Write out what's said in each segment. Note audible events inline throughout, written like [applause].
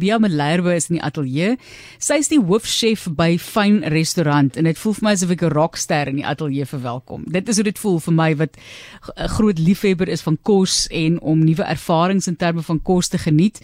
Bia Malherbe is in die ateljee. Sy is die hoofchef by Fyn Restaurant en dit voel vir my asof ek 'n rockster in die ateljee verwelkom. Dit is hoe dit voel vir my wat 'n groot liefhebber is van kos en om nuwe ervarings in terme van kos te geniet.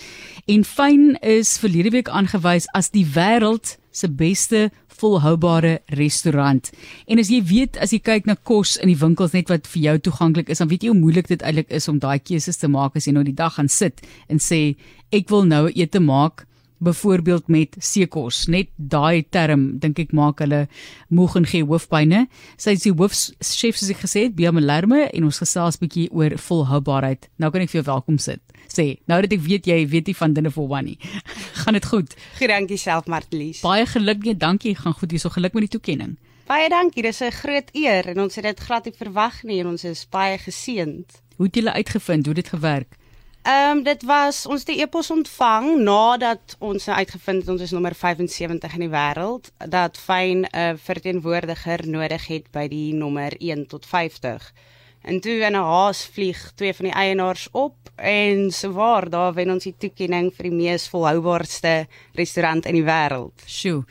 En Fyn is verlede week aangewys as die wêreld se beste volhoubare restaurant. En as jy weet as jy kyk na kos in die winkels net wat vir jou toeganklik is, dan weet jy hoe moeilik dit eintlik is om daai keuses te maak as jy nou die dag gaan sit en sê ek wil nou ete maak byvoorbeeld met seekos net daai term dink ek maak hulle moeg en gee hoofpynne sy is die hoofchef soos ek gesê het Bia Malerme en ons gesels bietjie oor volhoubaarheid. Nou kan ek vir jou welkom sit. Sê nou dat ek weet jy weet nie van dinge vir one nie [laughs] gaan dit goed? Dankie self Martlies. Baie geluk. Nee dankie. Gaan goed hierso. Geluk met die toekenning. Baie dankie. Dis 'n groot eer en ons het dit glad nie verwag nie en ons is baie geseënd. Hoe het julle uitgevind? Hoe dit gewerk Ehm um, dit was ons die epos ontvang nadat ons uitgevind het ons is nommer 75 in die wêreld dat fyn 'n uh, verteenwoordiger nodig het by die nommer 1 tot 50. En toe in 'n haas vlieg twee van die eienaars op en sowaar daar wen ons die toekenning vir die mees volhoubaarste restaurant in die wêreld. Sjoe.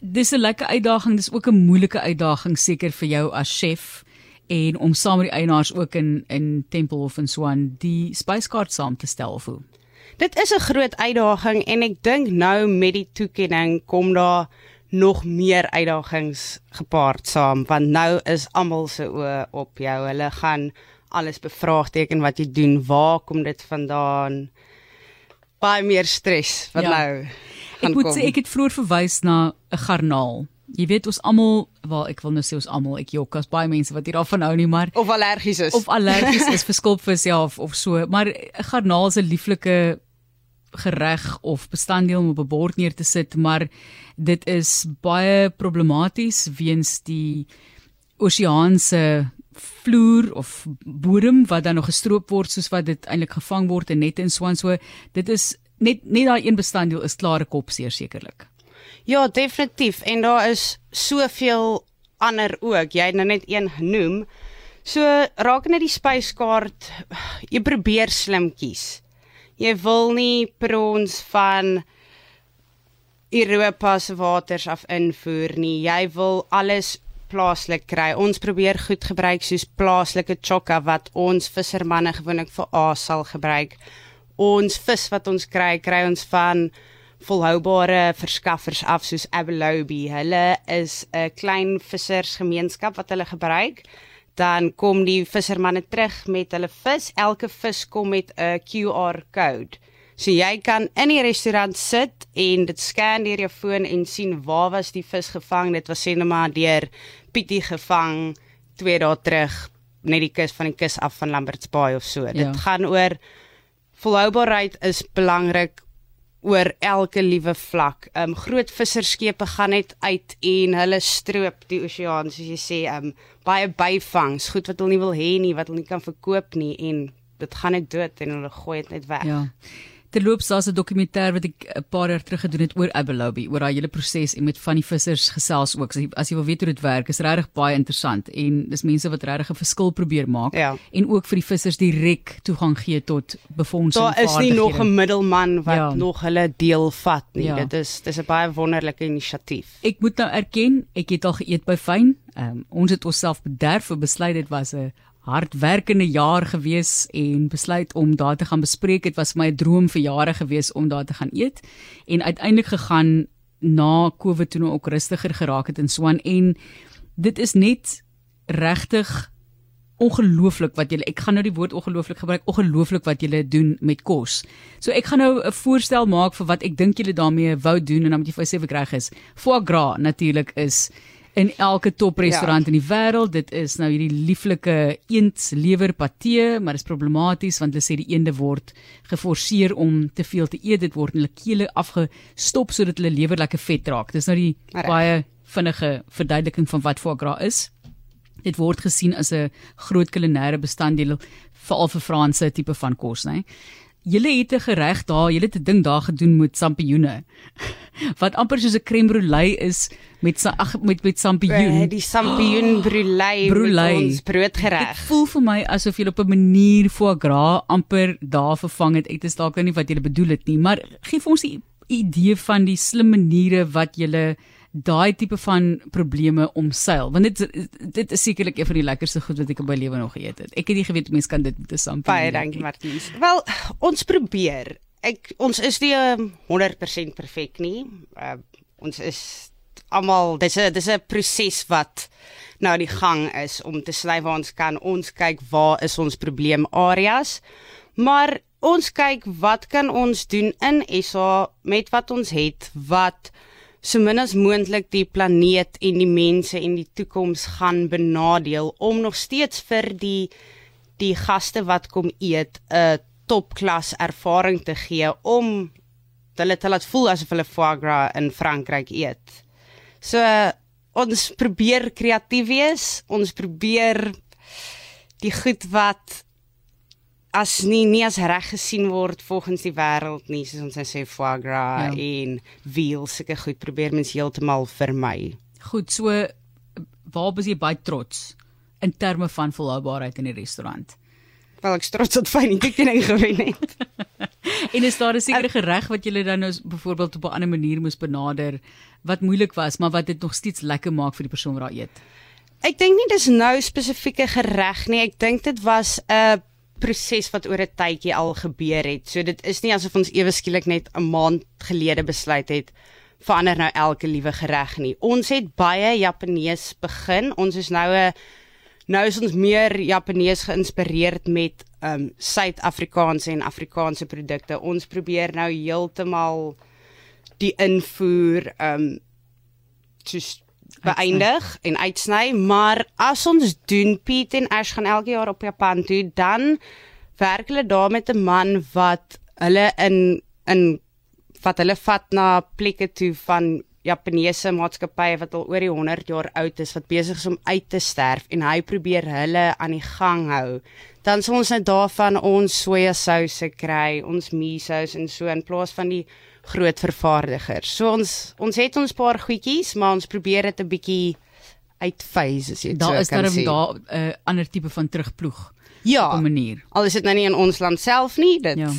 Dis 'n lekker uitdaging, dis ook 'n moeilike uitdaging seker vir jou as chef en om saam met die eienaars ook in in Tempelhof en so aan die spyskaart saam te stel of hoe. Dit is 'n groot uitdaging en ek dink nou met die toekenning kom daar nog meer uitdagings gepaard saam want nou is almal se oë op jou. Hulle gaan alles bevraagteken wat jy doen. Waar kom dit vandaan? Baie meer stres wat ja. nou. Ek moet sê ek het vroeër verwys na 'n garnaal jy weet ons almal, wel ek wil nou sê ons almal, ek jok as baie mense wat hier daarvan hou nie, maar of allergies is. Of allergies is vir skulpvis ja of, of so, maar 'n garnaal 'n lieflike gereg of bestanddeel om op 'n bord neer te sit, maar dit is baie problematies weens die oseaanse vloer of bodem wat dan nog gestroop word soos wat dit eintlik gevang word en net in swaan so dit is net net daai een bestanddeel is klare kopseer sekerlik. Ja, definitief en daar is soveel ander ook. Jy het nou net een genoem. So raak net die spyskaart. Jy probeer slim kies. Jy wil nie prons van Europa se waters af invoer nie. Jy wil alles plaaslik kry. Ons probeer goed gebruik soos plaaslike chokka wat ons vissermanne gewoonlik vir aas sal gebruik. Ons vis wat ons kry, kry ons van volhoubare verskaffers af soos Abelobi. Hulle is 'n klein vissersgemeenskap wat hulle gebruik. Dan kom die vissermanne terug met hulle vis. Elke vis kom met 'n QR-kode. So jy kan in die restaurant sit en dit scan deur jou foon en sien waar was die vis gevang. Dit was sienema deur Pietie gevang 2 dae terug net die kus van die kus af van Lambert's Bay of so. Ja. Dit gaan oor volhoubaarheid is belangrik oor elke liewe vlak. Ehm um, groot visserskepe gaan net uit en hulle stroop die oseaan soos jy sê, ehm um, baie byvangs, goed wat hulle nie wil hê nie, wat hulle nie kan verkoop nie en dit gaan net dood en hulle gooi dit net weg. Ja. Terloops, daar's 'n dokumentêr wat ek 'n paar jaar terug gedoen het oor Abelobi, oor daai hele proses en met van die vissers gesels ook. Jy, as jy wil weet hoe dit werk, is regtig baie interessant en dis mense wat regtig 'n verskil probeer maak ja. en ook vir die vissers direk toegang gee tot befondsing. Daar is nie nog 'n middelman wat ja. nog hulle deel vat nie. Ja. Dit is dis 'n baie wonderlike inisiatief. Ek moet nou erken, ek het al geëet by Fyn. Um, ons het onsself bederf vir besluit dit was 'n hardwerkende jaar gewees en besluit om daar te gaan bespreek. Dit was my droom vir jare gewees om daar te gaan eet en uiteindelik gegaan na Covid toe nou ook rustiger geraak het in Swan en dit is net regtig ongelooflik wat julle ek gaan nou die woord ongelooflik gebruik ongelooflik wat julle doen met kos. So ek gaan nou 'n voorstel maak vir wat ek dink julle daarmee wou doen en dan moet jy vir sê wat reg is. Foie gras natuurlik is in elke toprestaurant ja. in die wêreld. Dit is nou hierdie lieflike eendlewer patee, maar dit is problematies want hulle sê die eende word geforseer om te veel te eet. Dit word in hulle kele afgestop sodat hulle lewer lekker vet raak. Dis nou die Reg. baie vinnige verduideliking van wat foie gras is. Dit word gesien as 'n groot kulinaire bestanddeel veral vir Franse tipe van kos, né? Julle het 'n gereg daar, julle het 'n ding daar gedoen met sampioene. [laughs] Wat amper soos 'n crème brûlée is met ag met met sampioen. Uh, die sampioen [gasps] brûlée. Brûlée. Ons broodgereg. Dit voel vir my asof jy op 'n manier foie gras amper daar vervang het. Ek is dalk nou nie wat jy bedoel het nie, maar gee vir ons die idee van die slim maniere wat jy daai tipe van probleme omseil want dit dit is sekerlik een van die lekkerste goed wat ek in my lewe nog geëet het. Ek het nie geweet mense kan dit met 'n sampie. Baie dankie Martiens. Wel, ons probeer. Ek ons is nie um, 100% perfek nie. Uh, ons is almal dis 'n dis 'n proses wat nou die gang is om te sny waar ons kan ons kyk waar is ons probleemareas. Maar ons kyk wat kan ons doen in SA met wat ons het wat so min as moontlik die planeet en die mense en die toekoms gaan benadeel om nog steeds vir die die gaste wat kom eet 'n topklas ervaring te gee om hulle te laat voel asof hulle foie gras in Frankryk eet. So ons probeer kreatief wees, ons probeer die goed wat as nie nie as reg gesien word volgens die wêreld nie soos ons sê foie gras ja. en veal sulke goed probeer mens heeltemal vermy. Goed, so waar is jy baie trots in terme van volhoubaarheid in die restaurant? Wel ek trots dat fyn nie tekening gewen het. [laughs] en is daar 'n sekere gereg wat jy dan nou byvoorbeeld op 'n ander manier moes benader wat moeilik was, maar wat dit nog steeds lekker maak vir die persoon wat daar eet? Ek dink nie dis nou spesifieke gereg nie. Ek dink dit was 'n uh, proses wat oor 'n tydjie al gebeur het. So dit is nie asof ons ewe skielik net 'n maand gelede besluit het verander nou elke liewe gereg nie. Ons het baie Japanees begin. Ons is nou 'n nou is ons meer Japanees geïnspireerd met ehm um, Suid-Afrikaanse en Afrikaanse produkte. Ons probeer nou heeltemal die invoer ehm um, soos beëindig en uitsny, maar as ons doen Piet en Ash gaan elke jaar op Japan toe, dan werk hulle daar met 'n man wat hulle in in wat hulle vat na plekke toe van Japaneese maatskappye wat al oor die 100 jaar oud is wat besig is om uit te sterf en hy probeer hulle aan die gang hou. Dan sal ons net daarvan ons sojasouse kry, ons misos en so in plaas van die groot vervaardigers. So ons ons het ons paar goedjies, maar ons probeer dit 'n bietjie uitfase as jy daar so is daar 'n daar 'n uh, ander tipe van terugploeg. Ja. Op 'n manier. Al is dit nou nie in ons land self nie, dit ja.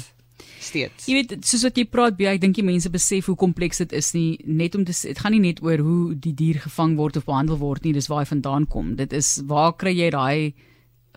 steeds. Jy weet, soos wat jy praat, baie ek dink die mense besef hoe kompleks dit is nie net om te dit gaan nie net oor hoe die dier gevang word of behandel word nie, dis waar hy vandaan kom. Dit is waar kry jy daai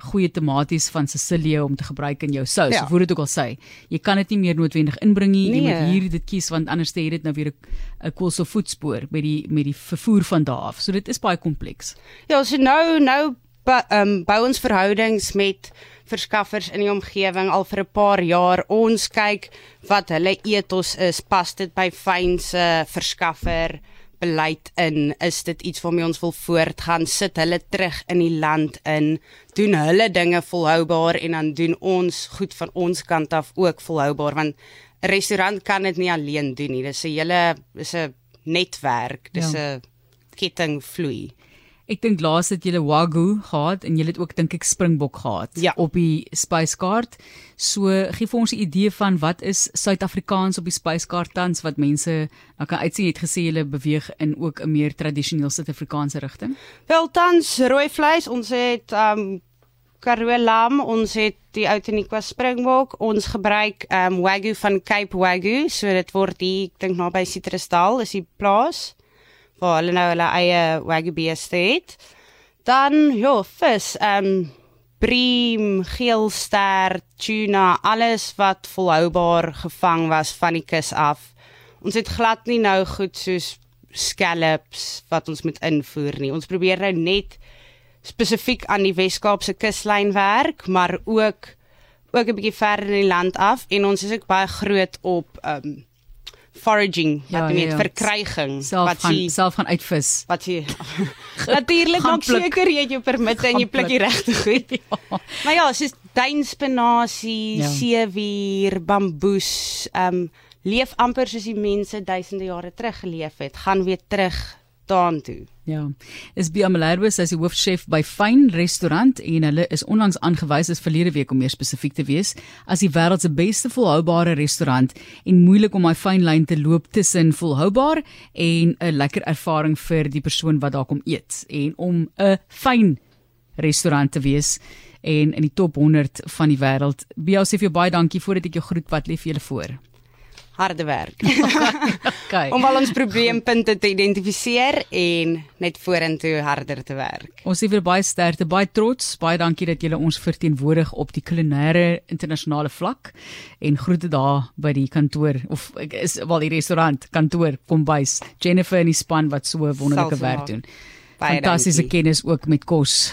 goeie tomaties van Sicilië om te gebruik in jou sous. Ja. Of hoe dit ook al sê, jy kan dit nie meer noodwendig inbring nie. Nee. Jy moet hier dit kies want anders het dit nou weer 'n koolstofvoetspoor met die met die vervoer van daar af. So dit is baie kompleks. Ja, so nou nou ehm um, bou ons verhoudings met verskaffers in die omgewing al vir 'n paar jaar. Ons kyk wat hulle etos is, pas dit by fynse verskaffer beleid in? Is dit iets waarmee ons wil voortgaan? Sit hulle terug in die land in? Doen hulle dinge volhoubaar en dan doen ons goed van ons kant af ook volhoubaar want 'n restaurant kan dit nie alleen doen nie. Dis 'n hele is 'n netwerk. Dis 'n ja. ketting vloei. Ek dink laas het julle wagyu gehad en julle het ook dink ek springbok gehad ja. op die spyskaart. So gee vir ons 'n idee van wat is Suid-Afrikaans op die spyskaart tans wat mense nou kan uitsien het gesê julle beweeg in ook 'n meer tradisioneel Suid-Afrikaanse rigting. Wel tans rooi vleis, ons het um Karoo lam, ons het die Outeniqua springbok, ons gebruik um wagyu van Cape Wagyu, so dit word hier ek dink naby Citrusdal is die plaas waar hulle nou hulle eie wagyu beeste het. Dan ja, vis, ehm um, bream, geelster, tuna, alles wat volhoubaar gevang was van die kus af. Ons het glad nie nou goed soos scallops wat ons moet invoer nie. Ons probeer nou net spesifiek aan die Wes-Kaapse kuslyn werk, maar ook ook 'n bietjie verder in die land af en ons is ook baie groot op ehm um, foraging wat ja, met ja, ja. verkryging self wat jy self gaan uitvis wat jy [laughs] natuurlik nog seker jy het jou permitte en jy pluk die regte goed [laughs] ja. maar ja soos duinspinasie ja. seewier bamboes ehm um, leef amper soos die mense duisende jare terug geleef het gaan weer terug daartoe Ja. Is Bia Malherbe as die hoofchef by Fyn Restaurant en hulle is onlangs aangewys as verlede week om meer spesifiek te wees as die wêreld se beste volhoubare restaurant en moeilik om daai fyn lyn te loop tussen volhoubaar en 'n lekker ervaring vir die persoon wat daar kom eet en om 'n fyn restaurant te wees en in die top 100 van die wêreld. Bia sê vir jou baie dankie voordat ek jou groet wat lief vir julle voor. Harde werk. [laughs] Okay. Om al ons probleempunte te identifiseer en net vorentoe harder te werk. Ons sê vir baie sterkte, baie trots, baie dankie dat julle ons verteenwoordig op die kulinaire internasionale vlak en groete daar by die kantoor of is wel die restaurant kantoor kombuis Jennifer en die span wat so wonderlike werk doen. Fantastiese kennis ook met kos.